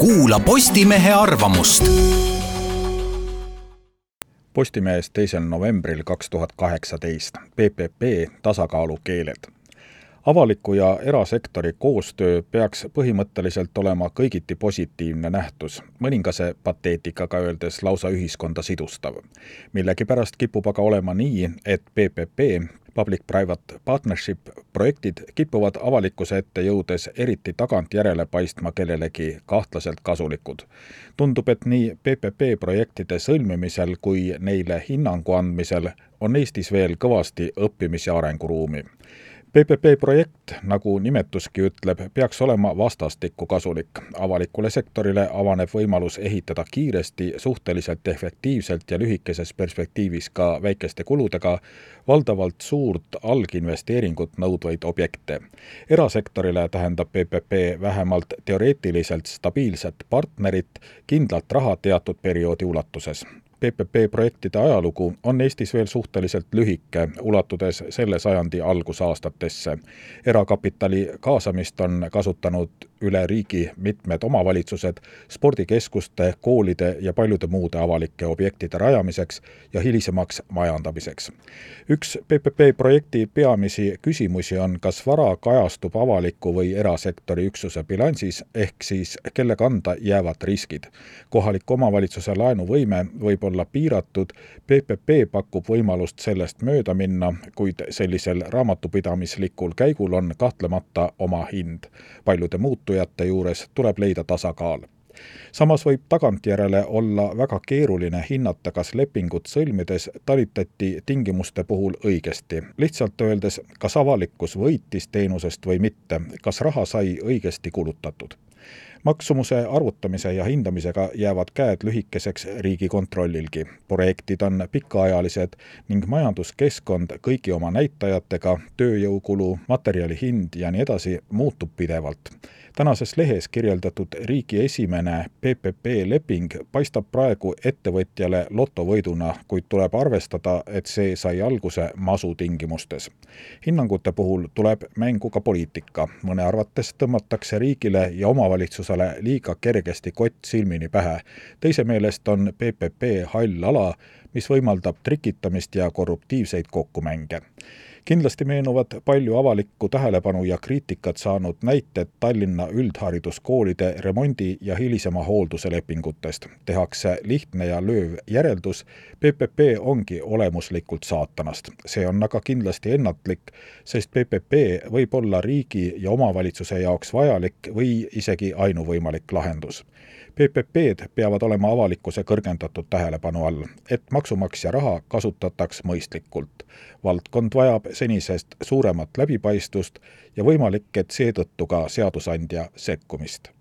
kuula Postimehe arvamust. Postimehest teisel novembril kaks tuhat kaheksateist PPP tasakaalukeeled avaliku ja erasektori koostöö peaks põhimõtteliselt olema kõigiti positiivne nähtus, mõningase pateetikaga öeldes lausa ühiskonda sidustav. millegipärast kipub aga olema nii, et PPP, public-private partnership projektid kipuvad avalikkuse ette jõudes eriti tagantjärele paistma kellelegi kahtlaselt kasulikud. tundub, et nii PPP projektide sõlmimisel kui neile hinnangu andmisel on Eestis veel kõvasti õppimis- ja arenguruumi PPP projekt, nagu nimetuski ütleb, peaks olema vastastikku kasulik. avalikule sektorile avaneb võimalus ehitada kiiresti, suhteliselt efektiivselt ja lühikeses perspektiivis ka väikeste kuludega valdavalt suurt alginvesteeringut nõudvaid objekte. erasektorile tähendab PPP vähemalt teoreetiliselt stabiilset partnerit, kindlat raha teatud perioodi ulatuses PPP projektide ajalugu on Eestis veel suhteliselt lühike, ulatudes selle sajandi algusaastatesse. erakapitali kaasamist on kasutanud üle riigi mitmed omavalitsused spordikeskuste, koolide ja paljude muude avalike objektide rajamiseks ja hilisemaks majandamiseks. üks PPP projekti peamisi küsimusi on, kas vara kajastub avaliku või erasektori üksuse bilansis, ehk siis kelle kanda jäävad riskid. kohaliku omavalitsuse laenuvõime võib olla piiratud, PPP pakub võimalust sellest mööda minna, kuid sellisel raamatupidamislikul käigul on kahtlemata oma hind. paljude muutujate juures tuleb leida tasakaal. samas võib tagantjärele olla väga keeruline hinnata, kas lepingut sõlmides talitati tingimuste puhul õigesti. lihtsalt öeldes, kas avalikkus võitis teenusest või mitte, kas raha sai õigesti kulutatud maksumuse arvutamise ja hindamisega jäävad käed lühikeseks Riigikontrollilgi. projektid on pikaajalised ning majanduskeskkond kõigi oma näitajatega, tööjõukulu, materjali hind ja nii edasi, muutub pidevalt. tänases lehes kirjeldatud riigi esimene PPP leping paistab praegu ettevõtjale lotovõiduna, kuid tuleb arvestada, et see sai alguse masu tingimustes. hinnangute puhul tuleb mängu ka poliitika, mõne arvates tõmmatakse riigile ja omavalitsusele valitsusele liiga kergesti kott silmini pähe. teise meelest on PPP hall ala, mis võimaldab trikitamist ja korruptiivseid kokkumänge kindlasti meenuvad palju avalikku tähelepanu ja kriitikat saanud näited Tallinna üldhariduskoolide remondi ja hilisema hoolduse lepingutest. tehakse lihtne ja lööv järeldus, PPP ongi olemuslikult saatanast. see on aga kindlasti ennatlik, sest PPP võib olla riigi ja omavalitsuse jaoks vajalik või isegi ainuvõimalik lahendus. PPP-d peavad olema avalikkuse kõrgendatud tähelepanu all, et maksumaksja raha kasutataks mõistlikult. valdkond vajab senisest suuremat läbipaistvust ja võimalik, et seetõttu ka seadusandja sekkumist